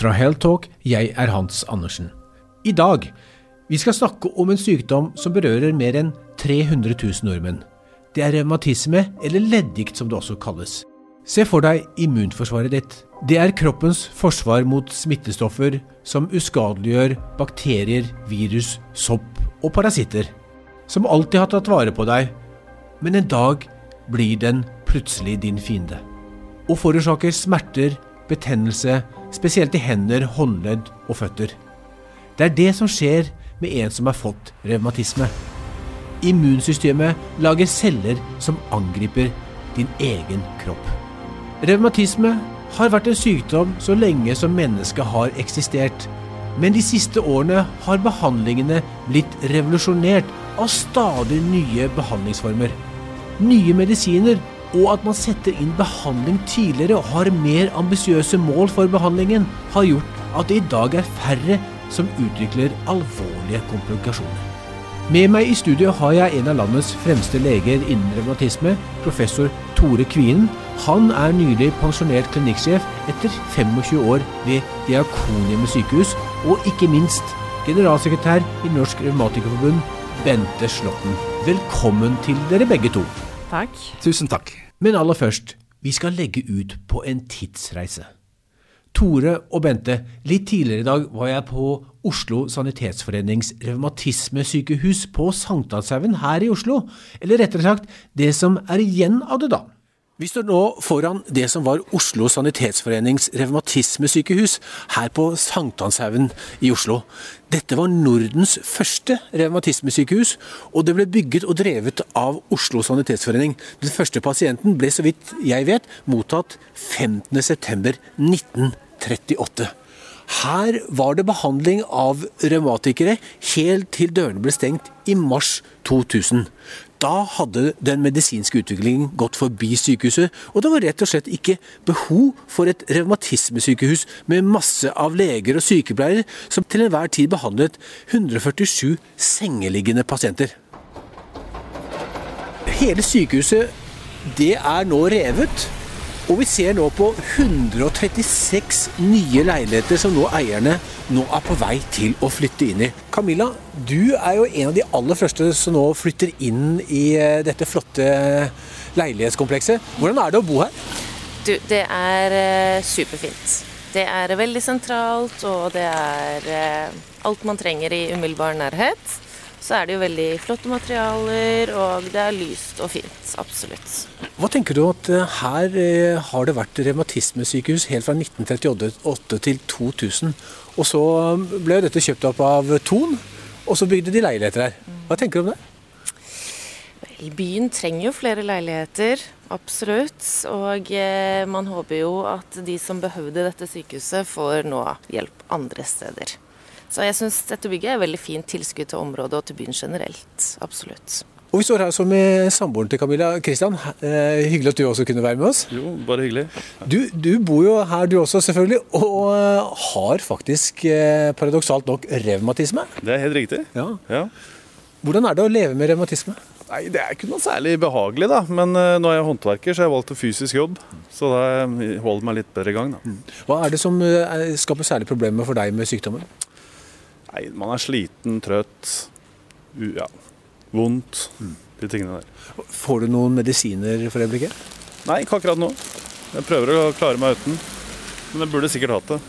Fra Helltalk, jeg er Hans Andersen. I dag vi skal snakke om en sykdom som berører mer enn 300 000 nordmenn. Det er revmatisme, eller leddgikt som det også kalles. Se for deg immunforsvaret ditt. Det er kroppens forsvar mot smittestoffer som uskadeliggjør bakterier, virus, sopp og parasitter. Som alltid har tatt vare på deg, men en dag blir den plutselig din fiende. Og forårsaker smerter, betennelse, spesielt i hender, håndledd og føtter. Det er det som skjer med en som har fått revmatisme. Immunsystemet lager celler som angriper din egen kropp. Revmatisme har vært en sykdom så lenge som mennesket har eksistert. Men de siste årene har behandlingene blitt revolusjonert av stadig nye behandlingsformer. Nye medisiner og at man setter inn behandling tidligere og har mer ambisiøse mål for behandlingen, har gjort at det i dag er færre som utvikler alvorlige komplikasjoner. Med meg i studio har jeg en av landets fremste leger innen revmatisme, professor Tore Kvinen. Han er nylig pensjonert klinikksjef etter 25 år ved Diakonhjemmet sykehus, og ikke minst generalsekretær i Norsk Revmatikerforbund, Bente Slåtten. Velkommen til dere begge to. Takk. Tusen takk. Men aller først, vi skal legge ut på en tidsreise. Tore og Bente, litt tidligere i dag var jeg på Oslo Sanitetsforenings revmatismesykehus på Sankthanshaugen her i Oslo. Eller rettere sagt, det som er igjen av det, da. Vi står nå foran det som var Oslo Sanitetsforenings revmatismesykehus her på Sankthanshaugen i Oslo. Dette var Nordens første revmatismesykehus, og det ble bygget og drevet av Oslo Sanitetsforening. Den første pasienten ble, så vidt jeg vet, mottatt 15.9.1938. Her var det behandling av revmatikere helt til dørene ble stengt i mars 2000. Da hadde den medisinske utviklingen gått forbi sykehuset, og det var rett og slett ikke behov for et revmatismesykehus med masse av leger og sykepleiere som til enhver tid behandlet 147 sengeliggende pasienter. Hele sykehuset det er nå revet. Og vi ser nå på 136 nye leiligheter som nå eierne nå er på vei til å flytte inn i. Camilla, du er jo en av de aller første som nå flytter inn i eh, dette flotte leilighetskomplekset. Hvordan er det å bo her? Du, det er uh, superfint. Det er veldig sentralt, og det er alt man trenger i umiddelbar nærhet. Så er det jo veldig flotte materialer, og det er lyst og fint. Absolutt. Hva tenker du at uh, her har det vært revmatismesykehus helt fra 1938 til 2000? Og så ble dette kjøpt opp av Thon, og så bygde de leiligheter her. Hva tenker du om det? Vel, byen trenger jo flere leiligheter, absolutt. Og eh, man håper jo at de som behøvde dette sykehuset, får nå hjelp andre steder. Så jeg syns dette bygget er et veldig fint tilskudd til området og til byen generelt. Absolutt. Og Vi står her som med samboeren til Camilla. Kristian, eh, hyggelig at du også kunne være med oss. Jo, bare hyggelig. Du, du bor jo her du også, selvfølgelig, og eh, har faktisk eh, paradoksalt nok revmatisme. Det er helt riktig. Ja. Ja. Hvordan er det å leve med revmatisme? Nei, Det er ikke noe særlig behagelig, da. Men nå er jeg håndverker, så jeg valgte fysisk jobb. Så det holder meg litt bedre i gang, da. Hva er det som skaper særlig problemer for deg med sykdommen? Nei, Man er sliten, trøtt, u ja, vondt. De tingene der. Får du noen medisiner for øyeblikket? Nei, ikke akkurat nå. Jeg prøver å klare meg uten. Men jeg burde sikkert hatt det.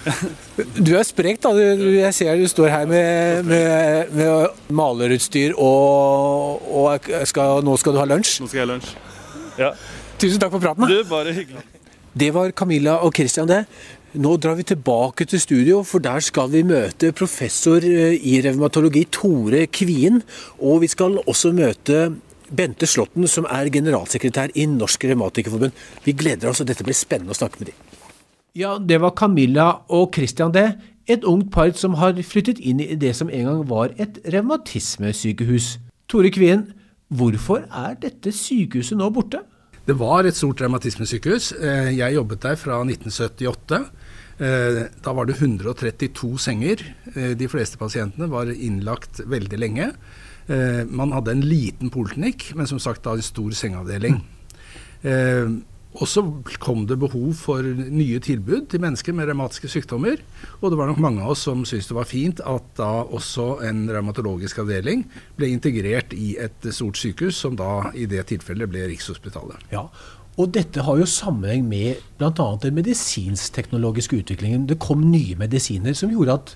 Du er sprek, da. Du, jeg ser du står her med, med, med malerutstyr og, og skal, nå skal du ha lunsj. Nå skal jeg ha lunsj. Ja. Tusen takk for praten. Du, bare hyggelig. Det var Camilla og Christian det. Nå drar vi tilbake til studio, for der skal vi møte professor eh, i revmatologi Tore Kvien. Og vi skal også møte Bente Slåtten, som er generalsekretær i Norsk Revmatikerforbund. Vi gleder oss, og dette blir spennende å snakke med dem. Ja, det var Camilla og Christian det. Et ungt par som har flyttet inn i det som en gang var et revmatismesykehus. Tore Kvien, hvorfor er dette sykehuset nå borte? Det var et stort revmatismesykehus. Eh, Jeg jobbet der fra 1978. Eh, Da var det 132 senger. Eh, De fleste pasientene var innlagt veldig lenge. Man hadde en liten poliklinikk, men som sagt da en stor sengeavdeling. Og så kom det behov for nye tilbud til mennesker med revmatiske sykdommer. Og det var nok mange av oss som syntes det var fint at da også en revmatologisk avdeling ble integrert i et stort sykehus, som da i det tilfellet ble Rikshospitalet. Ja, og dette har jo sammenheng med bl.a. den medisinsk-teknologiske utviklingen. Det kom nye medisiner som gjorde at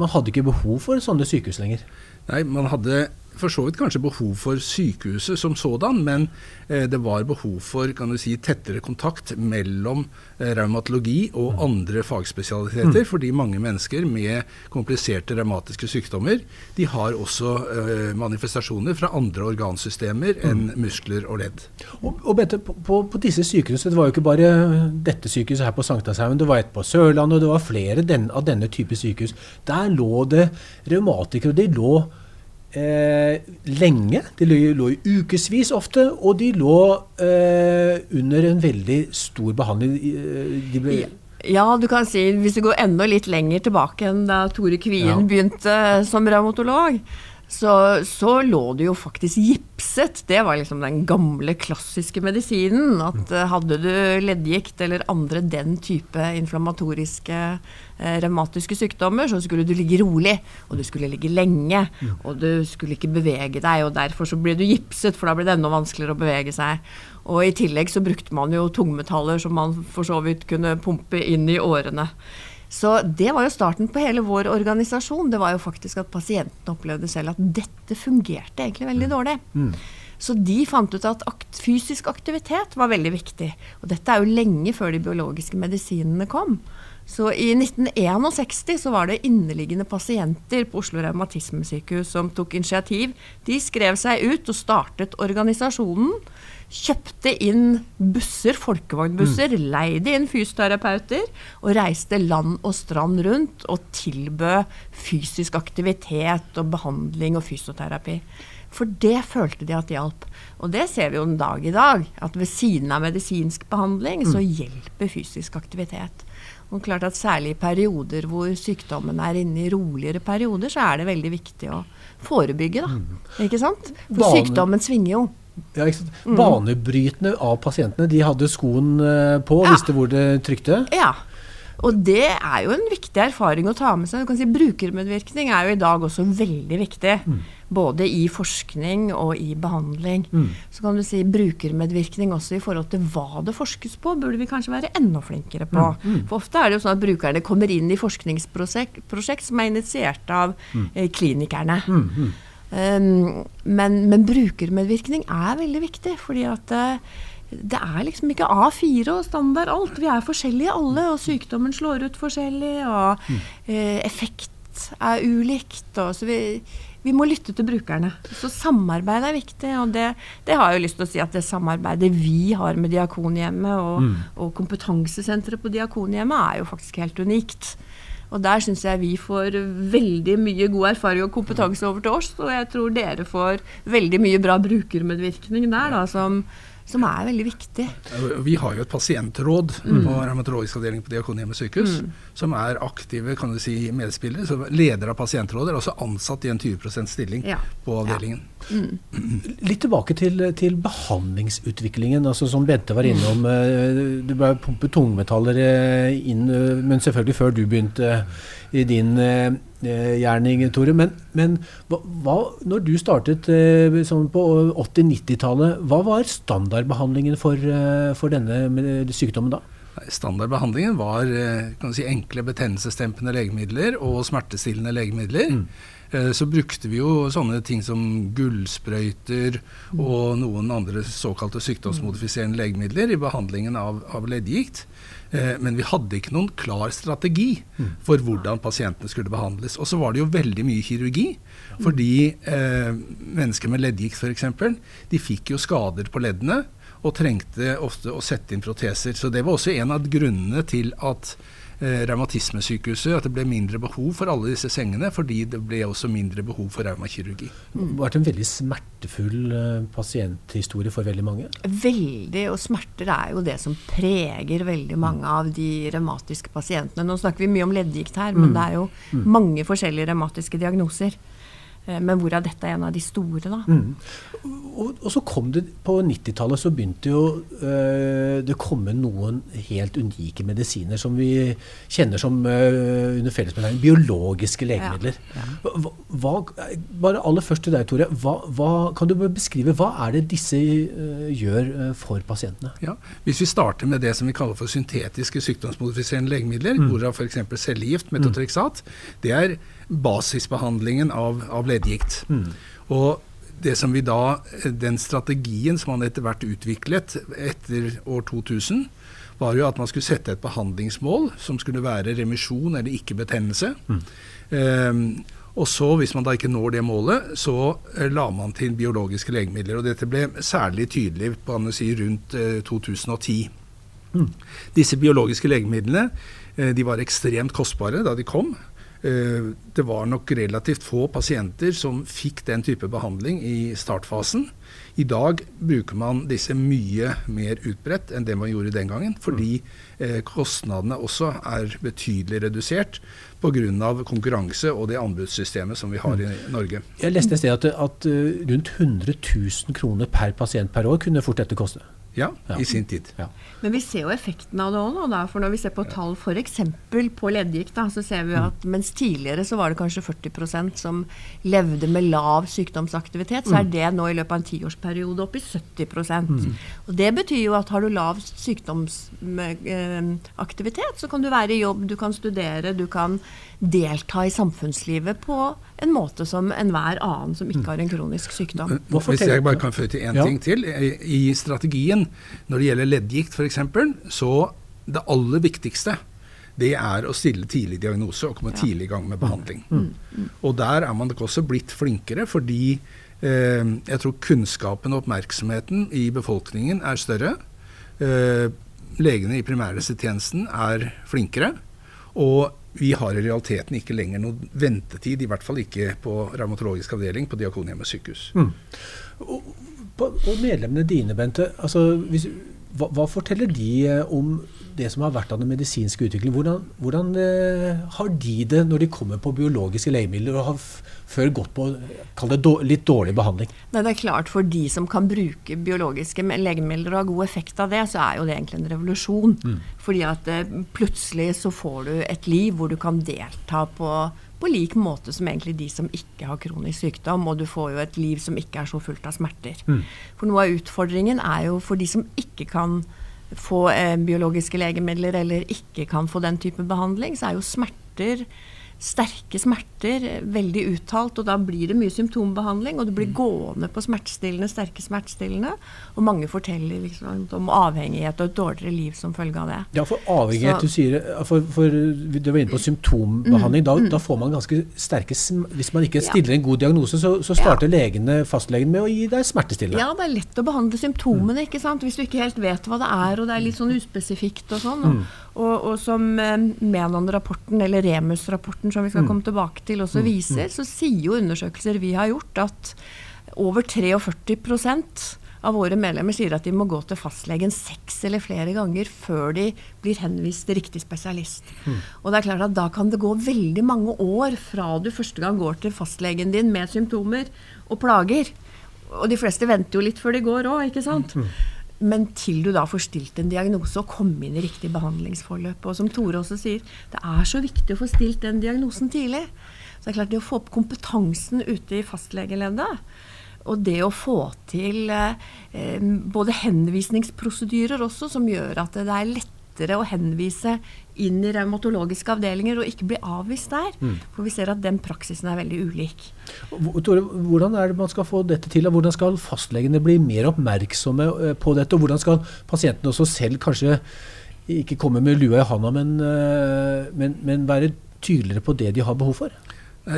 man hadde ikke behov for sånne sykehus lenger. Nei, man hadde for så vidt kanskje behov for sykehuset som sådan, men eh, det var behov for kan du si, tettere kontakt mellom eh, revmatologi og mm. andre fagspesialiteter. Mm. Fordi mange mennesker med kompliserte revmatiske sykdommer de har også eh, manifestasjoner fra andre organsystemer mm. enn muskler og ledd. Og, og Bette, på, på, disse sykehusene, det var jo ikke bare dette sykehuset her på Sankthanshaugen, det var et på Sørlandet, og det var flere den, av denne type sykehus. Der lå det revmatikere. De lå eh, lenge. De lå, i ukevis ofte, og de lå eh, under en veldig stor behandling. De ble, ja, du kan si hvis du går enda litt lenger tilbake enn da Tore Kvien ja. begynte som revmatolog, så, så, lå det jo faktisk gipset. Det var liksom den gamle, klassiske medisinen. At uh, hadde du leddgikt eller andre den type inflammatoriske eh, revmatiske sykdommer, så skulle du ligge rolig. Og du skulle ligge lenge. Og du skulle ikke bevege deg. Og derfor så ble du gipset, for da ble det enda vanskeligere å bevege seg. Og i tillegg så brukte man jo tungmetaller som man for så vidt kunne pumpe inn i årene. Så det var jo starten på hele vår organisasjon. Det var jo faktisk at pasientene opplevde selv at dette fungerte egentlig veldig mm. dårlig. Mm. Så de fant ut at akt, fysisk aktivitet var veldig viktig. Og dette er jo lenge før de biologiske medisinene kom. Så i 1961 så var det inneliggende pasienter på Oslo Revmatismesykehus som tok initiativ. De skrev seg ut og startet organisasjonen kjøpte inn busser, folkevognbusser, mm. leide inn fysioterapeuter og reiste land og strand rundt og tilbød fysisk aktivitet og behandling og fysioterapi. For det følte de at hjalp. Og det ser vi jo en dag i dag. At ved siden av medisinsk behandling så mm. hjelper fysisk aktivitet. Og klart at Særlig i perioder hvor sykdommen er inne i roligere perioder, så er det veldig viktig å forebygge. da. Mm. Ikke sant? For sykdommen svinger jo ja, mm. Banebrytende av pasientene. De hadde skoen eh, på og ja. visste hvor det trykte. Ja. Og det er jo en viktig erfaring å ta med seg. Du kan si Brukermedvirkning er jo i dag også veldig viktig. Mm. Både i forskning og i behandling. Mm. Så kan du si brukermedvirkning også i forhold til hva det forskes på, burde vi kanskje være enda flinkere på. Mm. mm. For ofte er det jo sånn at brukerne kommer inn i forskningsprosjekt som er initiert av mm. eh, klinikerne. Um, men, men, brukermedvirkning er veldig viktig, fordi at uh, det er liksom ikke A4 og standard alt. Vi er forskjellige alle, og sykdommen slår ut forskjellig, og uh, effekt er ulikt. Og, så vi, vi, må lytte til brukerne. Så samarbeid er viktig, og det, det, har jeg jo lyst til å si at det samarbeidet vi har med Diakonhjemmet og, mm. og kompetansesenteret på Diakonhjemmet, er jo faktisk helt unikt. Og der syns jeg vi får veldig mye god erfaring og kompetanse over til oss. Og jeg tror dere får veldig mye bra brukermedvirkning der, da, som, som er veldig viktig. Vi har jo et pasientråd mm. på revmatologisk avdeling på Diakonhjemmet sykehus, mm. som er aktive kan du si, medspillere. Så leder av pasientrådet er også ansatt i en 20 %-stilling ja. på avdelingen. Ja. Mm. Litt tilbake til, til, behandlingsutviklingen. altså Som Bente var innom. Eh, du ble pumpet tungmetaller eh, inn, eh, men selvfølgelig før du begynte i din gjerning, Tore. Men, men hva, når du startet sånn på 80-90-tallet, hva var standardbehandlingen for, for denne sykdommen da? Standardbehandlingen var si, enkle betennelsesdempende legemidler og smertestillende legemidler. Mm. Eh, så brukte vi jo sånne ting som gullsprøyter og noen andre såkalte sykdomsmodifiserende legemidler i behandlingen av, av leddgikt. Eh, men vi hadde ikke noen klar strategi for hvordan pasientene skulle behandles. Og så var det jo veldig mye kirurgi. Fordi eh, mennesker med leddgikt f.eks. de fikk jo skader på leddene og trengte ofte å sette inn proteser. Så det var også en av grunnene til at eh, revmatismesykehuset at det ble mindre behov for alle disse sengene, fordi det ble også mindre behov for revmakirurgi. Det har vært en veldig smertefull eh, pasienthistorie for veldig mange? Veldig, og smerter er jo det som preger veldig mange av de revmatiske pasientene. Nå snakker vi mye om leddgikt her, men mm. det er jo mm. mange forskjellige revmatiske diagnoser. Eh, men hvorav dette er en av de store, da. Mm. Og, og, så kom det på 90-tallet så begynte jo øh, det komme noen helt unike medisiner som vi kjenner som øh, under fellesbetegnelsen biologiske legemidler. Ja, ja. Hva, bare aller først til deg, Tore. Hva, hva, kan du beskrive hva er det disse øh, gjør for pasientene? Ja, Hvis vi starter med det som vi kaller for syntetiske sykdomsmodifiserende legemidler, mm. hvorav f.eks. cellegift, metotrexat, mm. det er basisbehandlingen av, av leddgikt. Mm. Og det som vi da, Den strategien som man etter hvert utviklet etter år 2000, var jo at man skulle sette et behandlingsmål som skulle være remisjon eller ikke betennelse. Mm. Um, og så, hvis man da ikke når det målet, så uh, la man til biologiske legemidler. Og dette ble særlig tydelig på si, rundt eh, 2010. Mm. Disse biologiske legemidlene eh, de var ekstremt kostbare da de kom. Eh, det var nok relativt få pasienter som fikk den type behandling i startfasen. I dag bruker man disse mye mer utbredt enn det man gjorde den gangen, fordi eh, kostnadene også er betydelig redusert pga. konkurranse og det anbudssystemet som vi har i mm. Norge. Jeg leste et sted at, at eh, rundt 100 000 kroner per pasient per år kunne fort dette koste. Ja, i sin tid. Ja. Men vi ser jo effekten av det òg nå. For når vi ser på tall f.eks. på leddgikt, så ser vi at mm. mens tidligere så var det kanskje 40% som levde med lav sykdomsaktivitet, så er mm. det nå i løpet av en tiårsperiode oppe i 70 mm. Og Det betyr jo at har du lav sykdomsaktivitet, så kan du være i jobb, du kan studere, du kan delta i samfunnslivet på en måte som enhver annen som ikke har en kronisk sykdom. Hvis jeg bare kan føye til én ja. ting til. I strategien når det gjelder leddgikt f.eks., så det aller viktigste det er å stille tidlig diagnose og komme ja. tidlig i gang med behandling. Mm. Mm. Og der er man nok også blitt flinkere, fordi eh, jeg tror kunnskapen og oppmerksomheten i befolkningen er større. Eh, legene i primærhelsetjenesten er flinkere. Og vi har i realiteten ikke lenger noen ventetid, i hvert fall ikke på revmatologisk avdeling på Diakonhjemmet sykehus. Mm. Og, og, medlemmene dine, Bente, altså, hvis, hva, hva, forteller de om det som har vært av den medisinske utviklingen. Hvordan, hvordan eh, har de det når de kommer på biologiske legemidler og har før gått på det litt dårlig behandling? Nei, det er klart For de som kan bruke biologiske legemidler og ha god effekt av det, så er jo det egentlig en revolusjon. Mm. Fordi at eh, plutselig så får du et liv hvor du kan delta på på lik måte som egentlig de som ikke har kronisk sykdom. Og du får jo et liv som ikke er så fullt av smerter. Mm. For noe av utfordringen er jo for de som ikke kan få eh, biologiske legemidler eller ikke kan få den type behandling, så er jo smerter sterke smerter, veldig uttalt, og da blir det mye symptombehandling. Og du blir mm. gående på smertestillende, sterke smertestillende. Og mange forteller liksom om avhengighet og et dårligere liv som følge av det. Ja, for avhengighet, Så, du sier for, for, Du var inne på symptombehandling. Mm, da, mm. da, får man ganske sterke Hvis man ikke stiller en god diagnose, så, så starter ja. legene, fastlegen med å gi deg smertestillende. Ja, det er lett å behandle symptomene, mm. ikke sant. Hvis du ikke helt vet hva det er, og det er litt sånn uspesifikt og sånn. Og, mm. Og, og som eh, Menon-rapporten, eller Remus-rapporten, som vi skal mm. komme tilbake til, også mm. viser, mm. så sier jo undersøkelser vi har gjort, at over 43% av våre medlemmer sier at de må gå til fastlegen seks eller flere ganger før de blir henvist til riktig spesialist. Mm. Og det er klart at Da kan det gå veldig mange år fra du første gang går til fastlegen din med symptomer og plager. Og de fleste venter jo litt før de går òg, ikke sant. Mm. Men til du da får stilt en diagnose og komme inn i riktig behandlingsforløp. Og som Tore også sier, det er så viktig å få stilt den diagnosen tidlig. Så det er klart det å få opp kompetansen ute i fastlegeleddet, og det å få til eh, både henvisningsprosedyrer også, som gjør at det er lettere å henvise inn i revmatologiske avdelinger og ikke bli avvist der. Mm. For vi ser at den praksisen er veldig ulik. Tore, hvordan er det man skal få dette til? Hvordan skal fastlegene bli mer oppmerksomme eh, på dette? Og hvordan skal pasientene også selv kanskje ikke komme med lua i handa, men, eh, men, men være tydeligere på det de har behov for?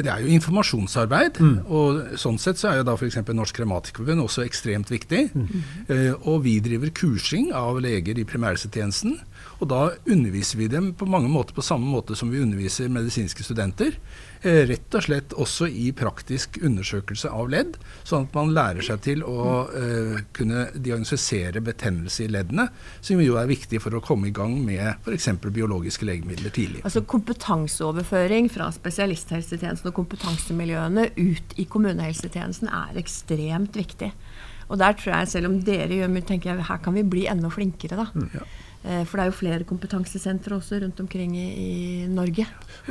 Det er jo informasjonsarbeid. Mm. og Sånn sett så er jo da f.eks. Norsk Revmatikerforbund også ekstremt viktig. Mm. Uh, og vi driver kursing av leger i primærhelsetjenesten. Og da underviser vi dem på mange måter på samme måte som vi underviser medisinske studenter. Eh, rett og slett også i praktisk undersøkelse av ledd, sånn at man lærer seg til å eh, kunne diagnostisere betennelse i leddene, som jo er viktig for å komme i gang med f.eks. biologiske legemidler tidlig. Altså Kompetanseoverføring fra spesialisthelsetjenesten og kompetansemiljøene ut i kommunehelsetjenesten er ekstremt viktig. Og der tror jeg, selv om dere gjør mye, tenker jeg her kan vi bli enda flinkere, da. Ja. Eh, for det er jo flere kompetansesentre også rundt omkring i, i, Norge.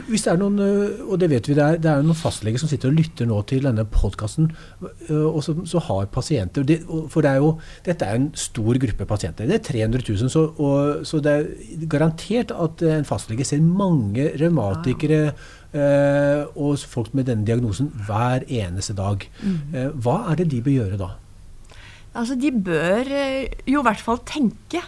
Hvis det er noen, eh, og det vet vi det er, det er noen fastleger som sitter og lytter nå til denne podkasten, eh, og som så har pasienter det, For det er jo, dette er en stor gruppe pasienter. Det er 300 000, så, og, så det er garantert at en fastlege ser mange revmatikere ja. og folk med denne diagnosen hver eneste dag. Mm. Hva er det de bør gjøre da? Altså, De bør jo i hvert fall tenke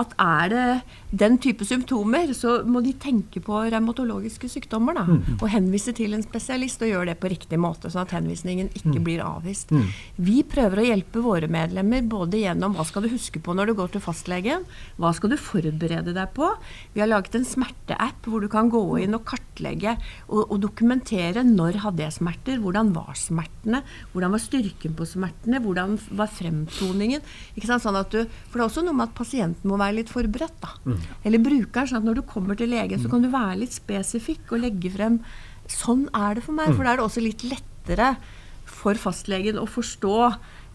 at er det den type symptomer, så må de tenke på revmatologiske sykdommer. da, mm. Og henvise til en spesialist, og gjøre det på riktig måte, sånn at henvisningen ikke mm. blir avvist. Mm. Vi prøver å hjelpe våre medlemmer både gjennom hva skal du huske på når du går til fastlegen, hva skal du forberede deg på. Vi har laget en smerteapp hvor du kan gå inn og kartlegge og, og dokumentere når hadde jeg smerter, hvordan var smertene, hvordan var styrken på smertene, hvordan var fremtoningen. sånn at du, For det er også noe med at pasienten må være litt forberedt. da. Mm. Eller brukeren. sånn at når du kommer til legen, så mm. kan du være litt spesifikk og legge frem Sånn er det for meg. For da er det også litt lettere for fastlegen å forstå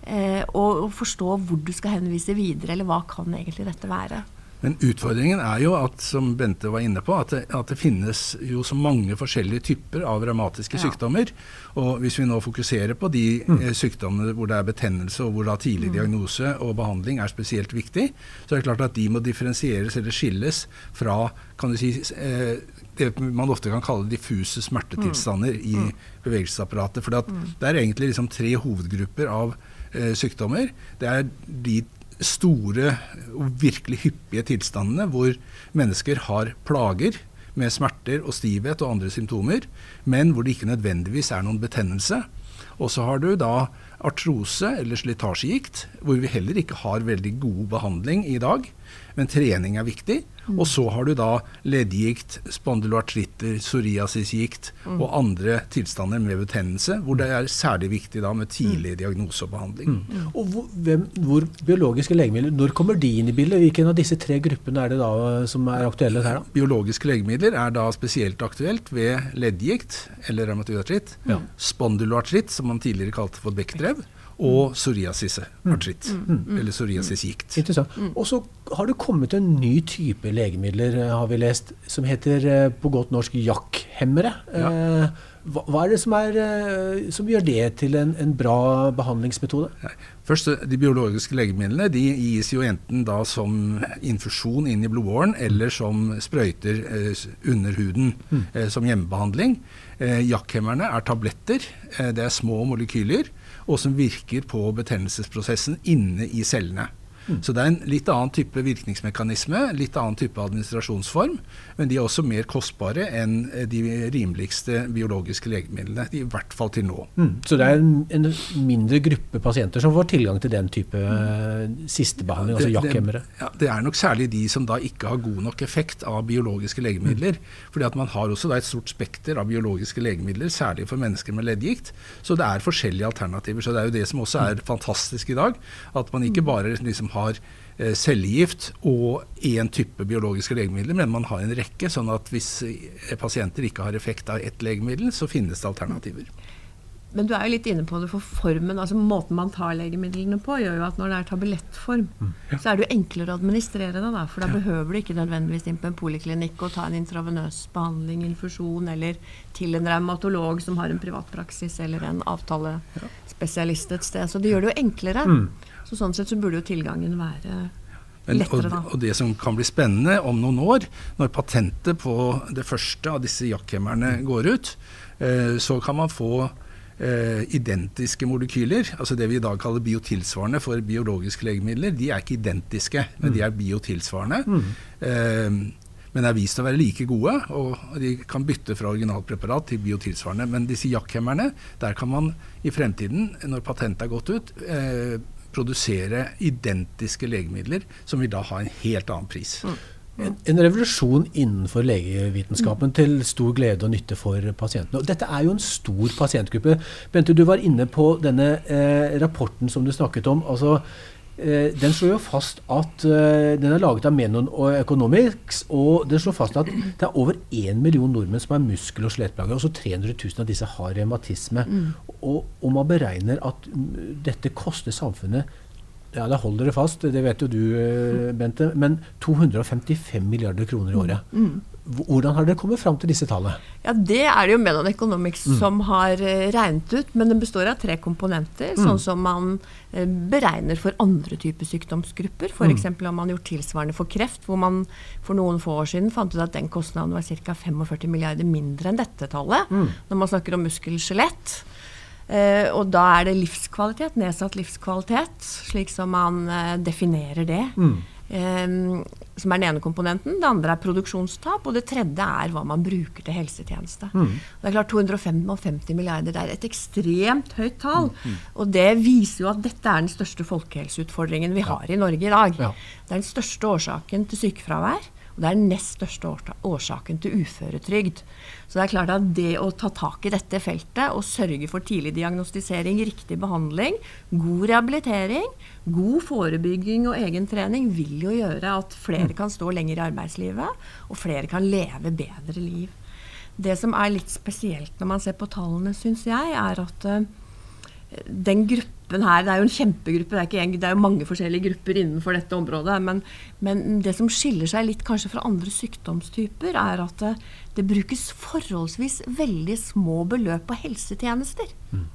eh, og, og forstå hvor du skal henvise videre, eller hva kan egentlig dette være. Men utfordringen er jo at, som Bente var inne på, at det, at det finnes jo så mange forskjellige typer av revmatiske ja. sykdommer. Og hvis vi nå fokuserer på de mm. eh, sykdommene hvor det er betennelse, og hvor da tidlig mm. diagnose og behandling er spesielt viktig, så er det klart at de må differensieres eller skilles fra kan du si, eh, det man ofte kan kalle diffuse smertetilstander mm. i mm. bevegelsesapparatet. For mm. det er egentlig liksom tre hovedgrupper av eh, sykdommer. Det er de store og virkelig hyppige tilstandene hvor mennesker har plager med smerter og stivhet og andre symptomer, men hvor det ikke nødvendigvis er noen betennelse. Og så har du da artrose eller slitasjegikt, hvor vi heller ikke har veldig god behandling i dag. Men trening er viktig. Mm. Og så har du da leddgikt, spondyloartritter, psoriasisgikt mm. og andre tilstander med betennelse, hvor det er særlig viktig da med tidlig mm. diagnose og behandling. Mm. mm. Og hvor, hvem, hvor, biologiske legemidler, når kommer de inn i bildet? Hvilken av disse tre gruppene er det da som er aktuelle her? da? Biologiske legemidler er da spesielt aktuelt ved leddgikt eller revmatoidartritt, ja. spondyloartritt, som man tidligere kalte for bekkdrev, og. Mm. mm. mm. Eller psoriasisgikt. Interessant. Og så har det kommet en ny type legemidler, eh, har vi lest, som heter eh, på godt norsk jakkhemmere. Ja. Eh, hva, hva, er det som, er, som gjør det til en, en bra behandlingsmetode? Først, De biologiske legemidlene de gis jo enten da som infusjon inn i blodåren eller som sprøyter eh, under huden mm. eh, som hjemmebehandling. Eh, jakkhemmerne er tabletter. det er små molekyler og som virker på betennelsesprosessen inne i cellene. Mm. Så det er en litt annen type virkningsmekanisme, litt annen type administrasjonsform. Men de er også mer kostbare enn eh, de rimeligste biologiske legemidlene. I hvert fall til nå. Mm. Så det er en, en, mindre gruppe pasienter som får tilgang til den type uh, sistebehandling, altså jakkhemmere? Ja, det er nok særlig de som da ikke har god nok effekt av biologiske legemidler. Mm. fordi at man har også da et stort spekter av biologiske legemidler, særlig for mennesker med leddgikt. Så det er forskjellige alternativer. Så det er jo det som også er fantastisk i dag. At man ikke mm. bare liksom har eh, cellegift og én type biologiske legemidler, men man har en rekke. Sånn at hvis eh, pasienter ikke har effekt av ett legemiddel, så finnes det alternativer. Men du er jo litt inne på det for formen, altså måten man tar legemidlene på, gjør jo at når det er tablettform, mm, ja. så er det jo enklere å administrere det. da, For da ja. behøver du ikke nødvendigvis inn på en poliklinikk og ta en intravenøs behandling, infusjon, eller til en revmatolog som har en privatpraksis, eller en avtalespesialist et sted. Så det gjør det jo enklere. Mm. Så sånn sett så burde jo tilgangen være men, lettere, da. Og, og, det som kan bli spennende om noen år, når patentet på det første av disse jakkhemmerne går ut, eh, så kan man få eh, identiske molekyler, altså det vi i dag kaller biotilsvarende for biologiske legemidler. De er ikke identiske, men de er biotilsvarende. Mm. Eh, men er vist å være like gode, og de kan bytte fra originalpreparat til biotilsvarende. Men disse jakkhemmerne, der kan man i fremtiden, når patentet er gått ut, eh, produsere identiske legemidler som vil da ha en helt annen pris. Mm. En, en revolusjon innenfor legevitenskapen til stor glede og nytte for pasientene. Og dette er jo en stor pasientgruppe. Bente, du var inne på denne eh, rapporten som du snakket om. altså den slår jo fast at uh, Den er laget av Menon og Economics, og den slår fast at det er over 1 million nordmenn som har muskel- og skjelettplager. Og så 300 000 av disse har revmatisme. Mm. Og, og, man beregner at mm, dette koster samfunnet ja, da holder det fast, det vet jo du, eh, Bente. Men 255 milliarder kroner i året. Mm. Hvordan har dere kommet fram til disse tallene? Ja, Det er det jo Menon Economics mm. som har eh, regnet ut. Men den består av tre komponenter. Mm. Sånn som man eh, beregner for andre typer sykdomsgrupper. F.eks. Mm. har man gjort tilsvarende for kreft, hvor man for noen få år siden fant ut at den kostnaden var ca. 45 milliarder mindre enn dette tallet. Mm. Når man snakker om muskel-skjelett. Uh, og da er det livskvalitet, nedsatt livskvalitet, slik som man uh, definerer det. Mm. Um, som er den ene komponenten. Det andre er produksjonstap. Og det tredje er hva man bruker til helsetjeneste. Mm. Det er klart 250 milliarder det er et ekstremt høyt tall. Mm. mm. Og det viser jo at dette er den største folkehelseutfordringen vi har i Norge i dag. Ja. Det er den største årsaken til sykefravær. Det er den nest største årsaken til uføretrygd. Så det er klart at det å ta tak i dette feltet og sørge for tidlig diagnostisering, riktig behandling, god rehabilitering, god forebygging og egentrening vil jo gjøre at flere kan stå lenger i arbeidslivet, og flere kan leve bedre liv. Det som er litt spesielt når man ser på tallene, syns jeg, er at uh, den gruppen her Det er jo en kjempegruppe, det er, en, det er jo mange forskjellige grupper innenfor dette området. Men, men, det som skiller seg litt kanskje fra andre sykdomstyper, er at det, det brukes forholdsvis veldig små beløp på helsetjenester. Mm.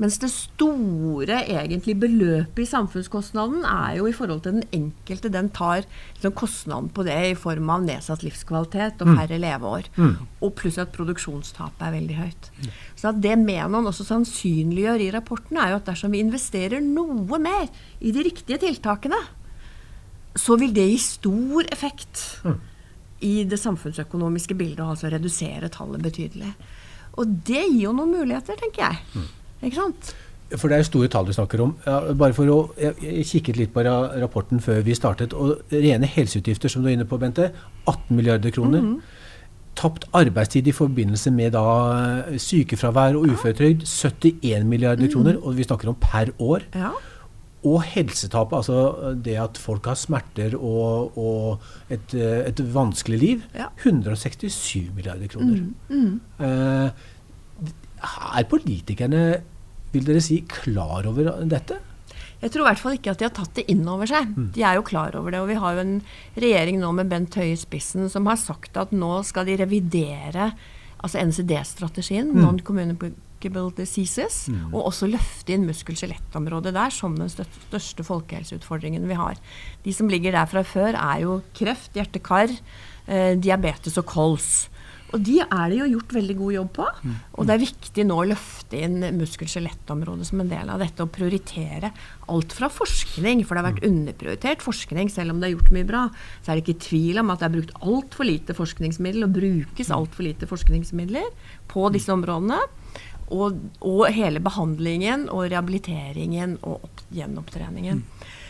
Mens det store egentlig beløpet i samfunnskostnaden er jo i forhold til den enkelte. Den tar liksom, kostnaden på det i form av nedsatt livskvalitet og mm. færre leveår. Mm. Og pluss at produksjonstapet er veldig høyt. Mm. Så det Menon også sannsynliggjør i rapporten, er jo at dersom vi investerer noe mer i de riktige tiltakene, så vil det gi stor effekt mm. i det samfunnsøkonomiske bildet, og altså redusere tallet betydelig. Og det gir jo noen muligheter, tenker jeg. Ikke sant? For det er jo store tall du snakker om. bare for å, Jeg kikket litt på rapporten før vi startet. og Rene helseutgifter som du er inne på, Bente. 18 milliarder kroner. Mm -hmm. Tapt arbeidstid i forbindelse med da sykefravær og uføretrygd 71 milliarder mm. kroner. Og vi snakker om per år. Ja. Og helsetapet, altså det at folk har smerter og, og et, et, vanskelig liv. Ja. 167 milliarder kroner. Mm. Eh, er politikerne vil dere si, klar over dette? Jeg tror i hvert fall ikke at de har tatt det inn over seg. Mm. De er jo klar over det. Og vi har jo en regjering nå med Bent Høie i spissen som har sagt at nå skal de revidere altså NCD-strategien, mm. Non-Communicable Diseases, mm. og også løfte inn muskel-skjelettområdet der som den største folkehelseutfordringen vi har. De som ligger der fra før, er jo kreft, hjerte-kar, eh, diabetes og kols. Og de er det jo gjort veldig god jobb på. Mm. Og det er viktig nå å løfte inn muskel-skjelettområdet som en del av dette, og prioritere alt fra forskning, for det har vært mm. underprioritert forskning, selv om det er gjort mye bra. Så er det ikke tvil om at det er brukt altfor lite forskningsmidler, og brukes mm. altfor lite forskningsmidler på disse områdene. Og, og, hele behandlingen og rehabiliteringen og opp, gjenopptreningen.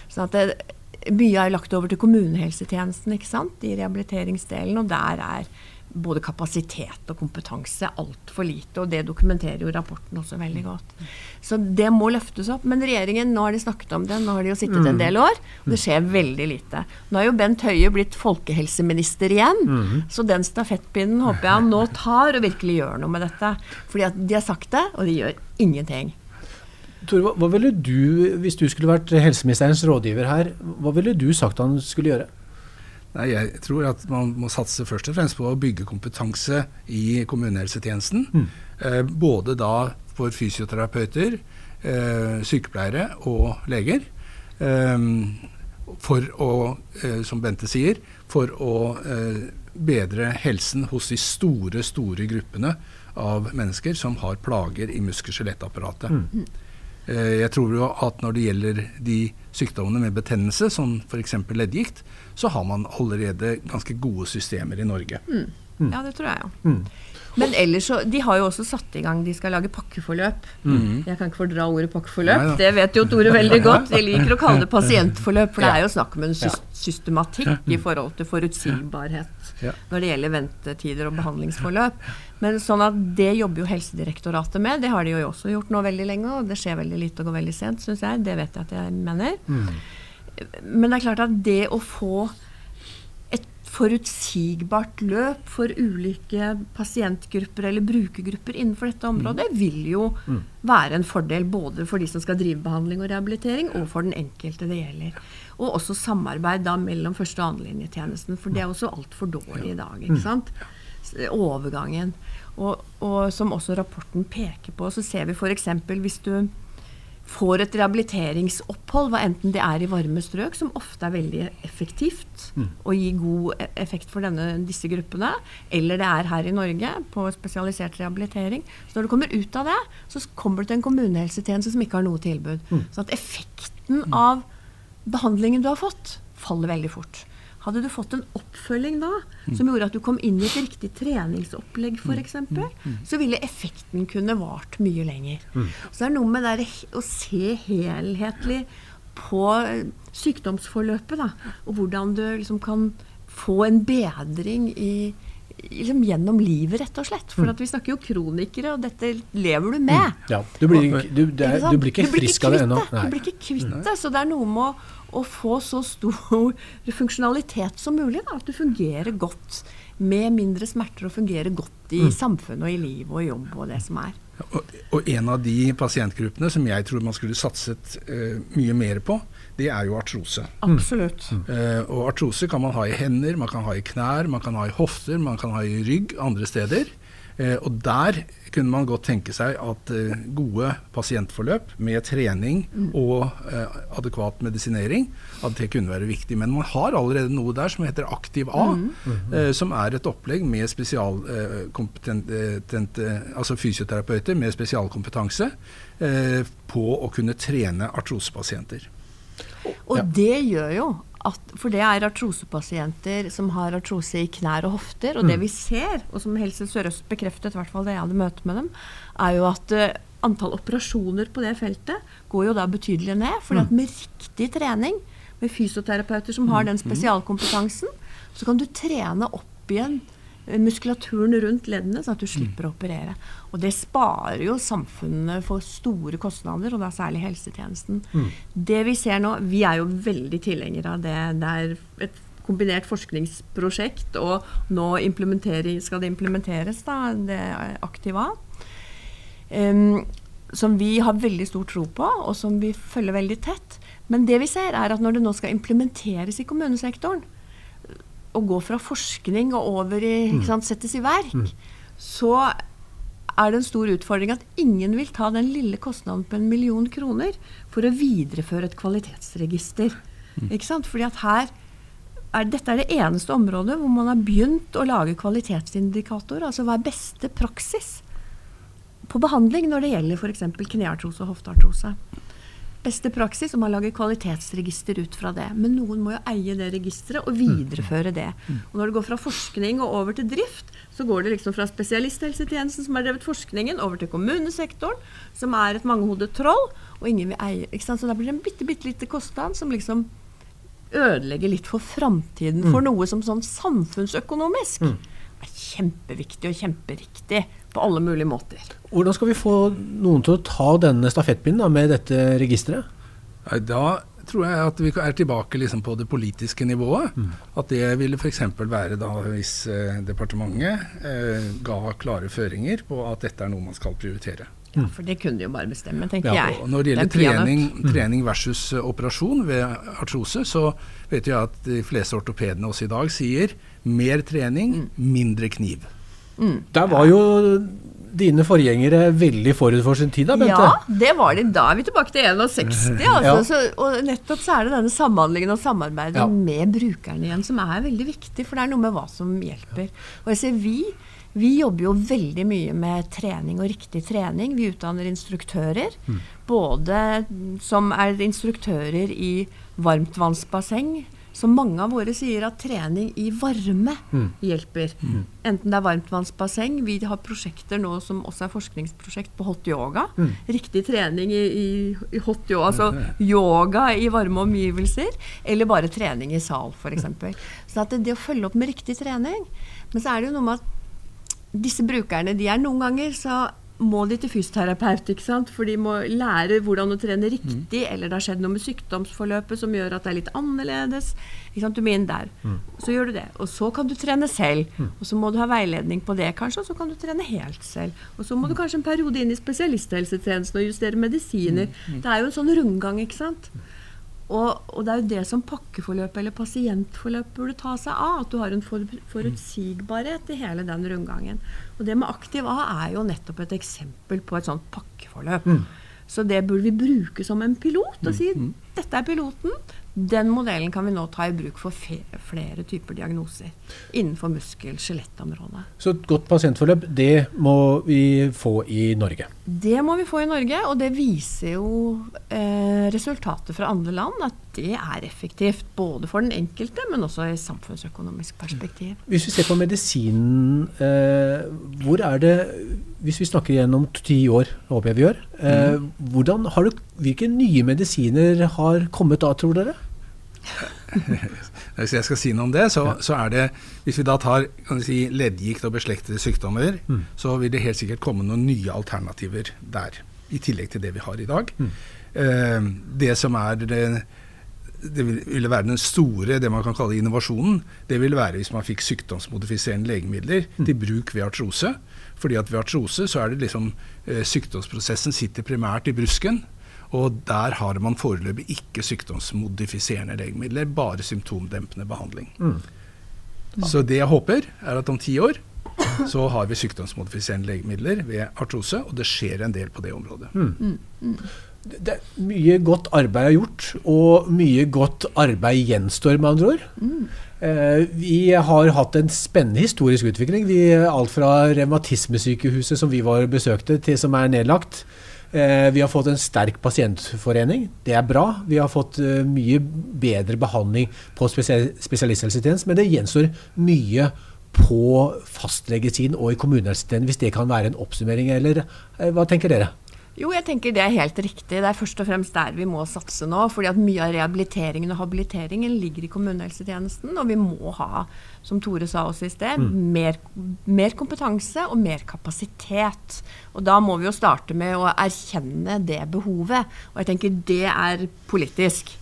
Sånn at det, mye er lagt over til kommunehelsetjenesten ikke sant, i rehabiliteringsdelen, og der er både kapasitet og kompetanse altfor lite. Og det dokumenterer jo rapporten også veldig godt. Så det må løftes opp. Men regjeringen, nå har de snakket om det, nå har de jo sittet en mm. del år, og det skjer veldig lite. Nå er jo Bent Høie blitt folkehelseminister igjen, mm. så den stafettpinnen håper jeg han nå tar og virkelig gjør noe med dette. Fordi at de har sagt det, og de gjør ingenting. Tore, hva ville du, hvis du skulle vært helseministerens rådgiver her, hva ville du sagt han skulle gjøre? Nei, jeg tror at man må satse først og fremst på å bygge kompetanse i kommunehelsetjenesten. Mm. Eh, både da for fysioterapeuter, eh, sykepleiere og leger. Eh, for å, eh, som Bente sier, for å eh, bedre helsen hos de store, store gruppene av mennesker som har plager i muskel-skjelettapparatet. Mm. Eh, jeg tror jo at når det gjelder de sykdommene med betennelse, som f.eks. leddgikt, så har man allerede ganske gode systemer i Norge. Mm. Mm. Ja, det tror jeg, ja. Mm. Men ellers så De har jo også satt i gang De skal lage pakkeforløp. Mm. Jeg kan ikke fordra ordet pakkeforløp. Nei det vet jo Tore veldig godt. Jeg liker å kalle det pasientforløp, for det er jo snakk om en systematikk i forhold til forutsigbarhet når det gjelder ventetider og behandlingsforløp. Men sånn at det jobber jo Helsedirektoratet med. Det har de jo også gjort nå veldig lenge, og det skjer veldig lite og går veldig sent, syns jeg. Det vet jeg at jeg mener. Men det er klart at det å få forutsigbart løp for ulike pasientgrupper eller brukergrupper innenfor dette området, vil jo være en fordel både for de som skal drive behandling og rehabilitering, og for den enkelte det gjelder. Og også samarbeid da mellom første- og annenlinjetjenesten, for det er også altfor dårlig i dag. ikke sant? Overgangen. Og, og som også rapporten peker på, så ser vi f.eks. hvis du får et rehabiliteringsopphold, hva enten det er i varme strøk, som ofte er veldig effektivt og gir god e- effekt for denne, disse gruppene, eller det er her i Norge på spesialisert rehabilitering. Så når du kommer ut av det, så kommer du til en kommunehelsetjeneste som ikke har noe tilbud. Så at effekten av behandlingen du har fått, faller veldig fort. Hadde du fått en oppfølging da, som gjorde at du kom inn i et riktig treningsopplegg f.eks., så ville effekten kunne vart mye lenger. Så det er noe med det å se helhetlig på eh, sykdomsforløpet, da, og hvordan du liksom kan få en bedring i Liksom gjennom livet, rett og slett. For at vi snakker jo kronikere, og dette lever du med. Ja, du blir, du, er, du blir ikke frisk av det ennå. Du blir ikke kvitt det. Så det er noe med å, å få så stor funksjonalitet som mulig. Da. At du fungerer godt med mindre smerter og fungerer godt i samfunnet og i livet og i jobb og det som er. Og, og en av de pasientgruppene som jeg tror man skulle satset uh, mye mer på, det er jo artrose. Absolutt. Eh, og artrose kan man ha i hender, man kan ha i knær, man kan ha i hofter, man kan ha i rygg andre steder. Eh, og der kunne man godt tenke seg at eh, gode pasientforløp med trening og eh, adekvat medisinering, at det kunne være viktig. Men man har allerede noe der som heter Aktiv A, eh, som er et opplegg med spesialkompetente, altså fysioterapeuter med spesialkompetanse eh, på å kunne trene artrosepasienter. Og Ja. det gjør jo at For det er artrosepasienter som har artrose i knær og hofter. Og det vi ser, og som Helse Sør-Øst bekreftet, i hvert fall da jeg hadde møte med dem, er jo at uh, antall operasjoner på det feltet går jo da betydelig ned. fordi at med riktig trening, med fysioterapeuter som har den spesialkompetansen, så kan du trene opp igjen muskulaturen rundt leddene, sånn at du slipper å operere. Og det sparer jo samfunnet for store kostnader, og da særlig helsetjenesten. Det vi ser nå, vi er jo veldig tilhengere av det. Det er et kombinert forskningsprosjekt, og nå skal det implementeres, da, det Aktiva. Um, som vi har veldig stor tro på, og som vi følger veldig tett. Men det vi ser, er at når det nå skal implementeres i kommunesektoren, å gå fra forskning og over i ikke sant, settes i verk, så er det en stor utfordring at ingen vil ta den lille kostnaden på en million kroner for å videreføre et kvalitetsregister. Ikke sant? Fordi at her er, dette er det eneste området hvor man har begynt å lage kvalitetsindikatorer. Altså hva er beste praksis på behandling når det gjelder f.eks. kneartrose og hofteartrose. Beste praksis, og man lager kvalitetsregister ut fra det. Men noen må jo eie det registeret og videreføre det. Og når det går fra forskning og over til drift, så går det liksom fra spesialisthelsetjenesten, som har drevet forskningen, over til kommunesektoren, som er et mangehodet troll, og ingen vil eie. Ikke sant? Så da blir det en bitte, bitte lite kostnad som liksom ødelegger litt for framtiden for noe som sånn samfunnsøkonomisk er kjempeviktig og kjemperiktig på alle mulige måter. Hvordan skal vi få noen til å ta denne stafettpinnen da, med dette registeret? Da tror jeg at vi er tilbake liksom på det politiske nivået. At det ville f.eks. være da hvis eh, departementet eh, ga klare føringer på at dette er noe man skal prioritere. Ja, For det kunne de jo bare bestemme, tenker Ja, jeg. Og når det er gjelder en trening, trening versus eh, operasjon ved artrose, så vet jeg at de fleste ortopedene også i dag sier mer trening, mindre kniv. Der var jo dine forgjengere veldig forut for sin tid da, Bente. Ja, det var de. Da er vi tilbake til 61. Altså. Ja. Så, og nettopp så er det denne samhandlingen og samarbeidet Ja. med brukerne igjen som er veldig viktig, for det er noe med hva som hjelper. Og jeg ser vi, vi jobber jo veldig mye med trening og riktig trening. Vi utdanner instruktører. Både som er instruktører i varmtvannsbasseng, Så mange av våre sier at trening i varme Mm. hjelper. Enten det er varmtvannsbasseng, vi har prosjekter nå som også er forskningsprosjekt på hot yoga. Mm. Riktig trening i, i, i hot yoga, altså yoga i varme omgivelser. Eller bare trening i sal, f.eks. Så det, det å følge opp med riktig trening Men så er det jo noe med at disse brukerne, de er noen ganger så må de til fysioterapeut, ikke sant? for de må lære hvordan å trene riktig, eller det har skjedd noe med sykdomsforløpet som gjør at det er litt annerledes. Ikke sant? Du må inn der. Så gjør du det. Og så kan du trene selv. Og så må du ha veiledning på det, kanskje, og så kan du trene helt selv. Og så må du kanskje en periode inn i spesialisthelsetjenesten og justere medisiner. Det er jo en sånn rundgang, ikke sant. Og, og det er jo det som pakkeforløp eller pasientforløp burde ta seg av. At du har en for, forutsigbarhet i hele den rundgangen. Og det med Aktiv A er jo nettopp et eksempel på et sånt pakkeforløp. Så det burde vi bruke som en pilot og si dette er piloten. Den modellen kan vi nå ta i bruk for flere typer diagnoser innenfor muskel-skjelettområdet. Så et godt pasientforløp, det må vi få i Norge. Det må vi få i Norge, og det viser jo eh, resultater fra andre land at det er effektivt. Både for den enkelte, men også i samfunnsøkonomisk perspektiv. Hvis vi ser på medisinen, eh, hvor er det Hvis vi snakker igjennom ti år, håper jeg vi gjør. Eh, hvordan har du, hvilke nye medisiner har kommet da, tror dere? Hvis jeg skal si noe om det, så, så er det Hvis vi da tar si, leddgikt og beslektede sykdommer, så vil det helt sikkert komme noen nye alternativer der. I tillegg til det vi har i dag. Eh, det som er det, det vil- ville være den store, det man kan kalle innovasjonen, det ville være hvis man fikk sykdomsmodifiserende legemidler til bruk ved artrose. Fordi at ved artrose så er det liksom eh, Sykdomsprosessen sitter primært i brusken. Og der har man foreløpig ikke sykdomsmodifiserende legemidler, bare symptomdempende behandling. Så det jeg håper, er at om ti år så har vi sykdomsmodifiserende legemidler ved artrose, og det skjer en del på det området. Det er mye godt arbeid er gjort, og mye godt arbeid gjenstår, med andre ord. Eh, vi har hatt en spennende historisk utvikling. Vi, alt fra revmatismesykehuset som vi var besøkte, til som er nedlagt. Eh, vi har fått en sterk pasientforening. Det er bra. Vi har fått eh, mye bedre behandling på spesial spesialisthelsetjenesten, men det gjenstår mye på fastlegesiden og i kommunehelsetjenesten, hvis det kan være en oppsummering, eller eh, hva tenker dere? Jo, jeg tenker det er helt riktig. Det er først og fremst der vi må satse nå. fordi at mye av rehabiliteringen og habiliteringen ligger i kommunehelsetjenesten. Og vi må ha, som Tore sa også i sted, mer, mer kompetanse og mer kapasitet. Og da må vi jo starte med å erkjenne det behovet. Og jeg tenker det er politisk.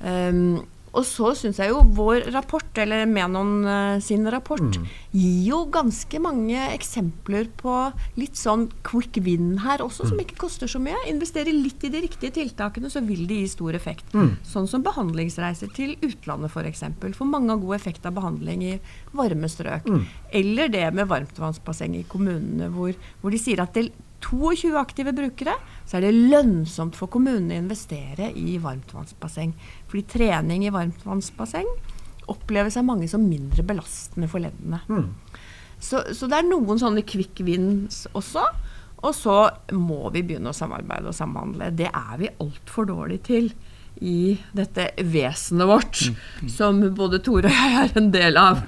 Um, og så syns jeg jo vår rapport, eller Menon eh, sin rapport, gir jo ganske mange eksempler på litt sånn quick win her også, som ikke koster så mye. Investere litt i de riktige tiltakene, så vil det gi stor effekt. Sånn som behandlingsreiser til utlandet f.eks. For, eksempel. for mange har god effekt av behandling i varme strøk. Eller det med varmtvannsbasseng i kommunene, hvor, hvor de sier at det 22 aktive brukere, så er det lønnsomt for kommunene å investere i varmtvannsbasseng. Fordi trening i varmtvannsbasseng oppleves av mange som mindre belastende for leddene. Så, så det er noen sånne quick wins også. Og så må vi begynne å samarbeide og samhandle. Det er vi altfor dårlige til i dette vesenet vårt, som både Tore og jeg er en del av.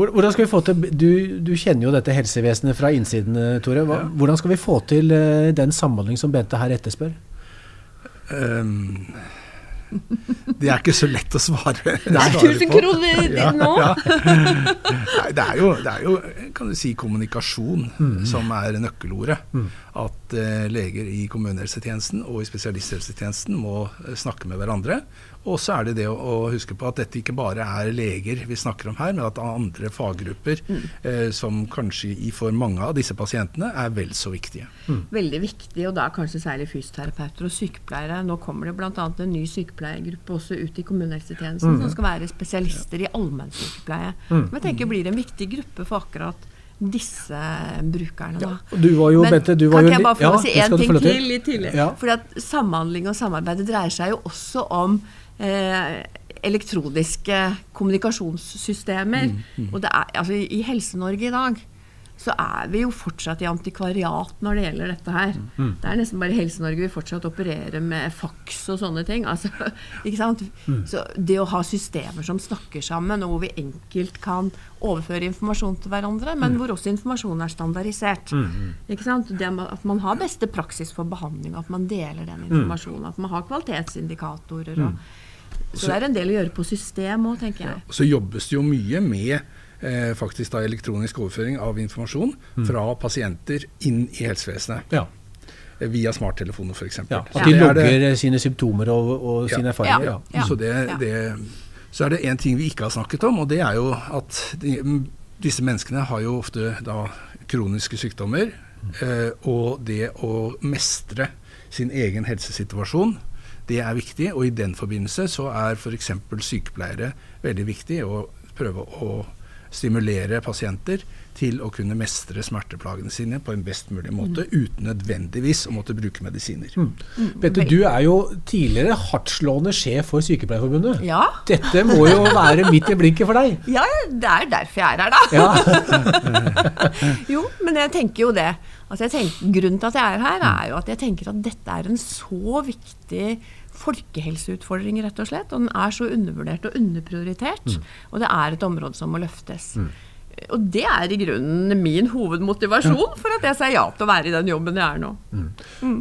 Hvor- Hvordan skal vi få til, du, du kjenner jo dette helsevesenet fra innsiden, eh, Tore. Hva, Hvordan skal vi få til eh, den samhandling som Bente her etterspør? Um, det er ikke så lett å svare, Nei, svare 1000 kroner ditt nå! Nei, det, er jo, det er jo kan du si, kommunikasjon Mm. som er nøkkelordet. At eh, leger i kommunehelsetjenesten og i spesialisthelsetjenesten må eh, snakke med hverandre. Og så er det det å, huske på at dette ikke bare er leger vi snakker om her, men at andre faggrupper Mm. eh, som kanskje i for mange av disse pasientene er vel så viktige. Veldig viktig, og da kanskje særlig fysioterapeuter og sykepleiere. Nå kommer det bl.a. en ny sykepleiergruppe også ut i kommunehelsetjenesten, som skal være spesialister i allmennsykepleie. Som jeg tenker blir en viktig gruppe for akkurat disse brukerne. Da. Og Du var jo, Men Bente, du var kan jo ikke jeg bare få ja, si én ting til litt tidligere? Ja. Fordi at samhandling og samarbeid dreier seg jo også om eh, elektroniske kommunikasjonssystemer. Mm, Og det er, altså, I Helse-Norge i dag så er vi jo fortsatt i antikvariat når det gjelder dette her. Mm. Det er nesten bare Helse-Norge vi fortsatt opererer med faks og sånne ting. Altså, ikke sant? Mm. Så det å ha systemer som snakker sammen, og hvor vi enkelt kan overføre informasjon til hverandre, men Mm. hvor også informasjonen er standardisert. Ikke sant? Det at man har beste praksis for behandling, at man deler den Mm. informasjonen, at man har kvalitetsindikatorer. Og, så det er en del å gjøre på system òg, tenker jeg. Så jobbes det jo mye med eh, faktisk da elektronisk overføring av informasjon fra pasienter inn i helsevesenet. Ja. Eh, Via smarttelefoner f.eks. ja. At de logger sine symptomer og, og Ja. sine erfaringer. Ja. Ja. Så, det, det, så er det én ting vi ikke har snakket om, og det er jo at de, disse menneskene har jo ofte da kroniske sykdommer. Eh, og det å mestre sin egen helsesituasjon, det er viktig. Og i den forbindelse så er f.eks. sykepleiere veldig viktig å prøve å stimulere pasienter til å kunne mestre smerteplagene sine på en best mulig måte, uten nødvendigvis å måtte bruke medisiner. Bette, du er jo tidligere hardtslående sjef for Sykepleierforbundet. Ja. Dette må jo være midt i blinken for deg. ja, det er derfor jeg er her, da. Ja. Jo, men jeg tenker jo det. Altså jeg tenker, grunnen til at jeg er her, er jo at jeg tenker at dette er en så viktig folkehelseutfordring, rett og slett. Og den er så undervurdert og underprioritert. Og det er et område som må løftes. Og det er i grunnen min hovedmotivasjon for at jeg sier ja til å være i den jobben jeg er nå.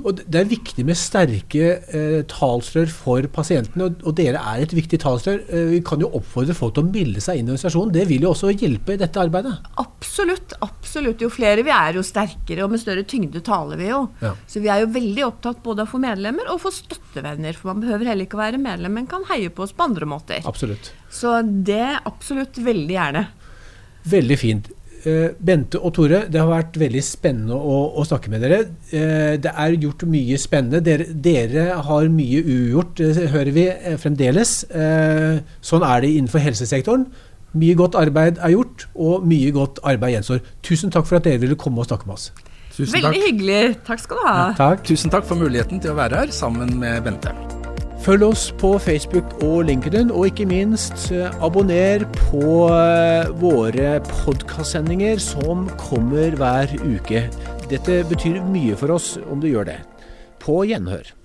Og det er viktig med sterke eh, talsrør for pasientene, og, og dere er et viktig talsrør. Eh, vi kan jo oppfordre folk til å melde seg inn i organisasjonen. Det vil jo også hjelpe i dette arbeidet. Absolutt. absolutt. Jo flere vi er, jo sterkere og med større tyngde taler vi jo. Ja. Så vi er jo veldig opptatt både av å få medlemmer og få støttevenner. For man behøver heller ikke å være medlem, men kan heie på oss på andre måter. Absolutt. Så det absolutt veldig gjerne. Veldig fint. Eh, Bente og Tore, det har vært veldig spennende å, å snakke med dere. Eh, det er gjort mye spennende. Dere, dere har mye ugjort, det hører vi eh, fremdeles. Eh, sånn er det innenfor helsesektoren. Mye godt arbeid er gjort, og mye godt arbeid gjenstår. Tusen takk for at dere ville komme og snakke med oss. Tusen Veldig takk. hyggelig. Takk skal du ha. Takk. Tusen takk for muligheten til å være her sammen med Bente. Følg oss på Facebook og LinkedIn, og ikke minst eh, abonner på eh, våre podkastsendinger som kommer hver uke. Dette betyr mye for oss om du gjør det. På gjenhør.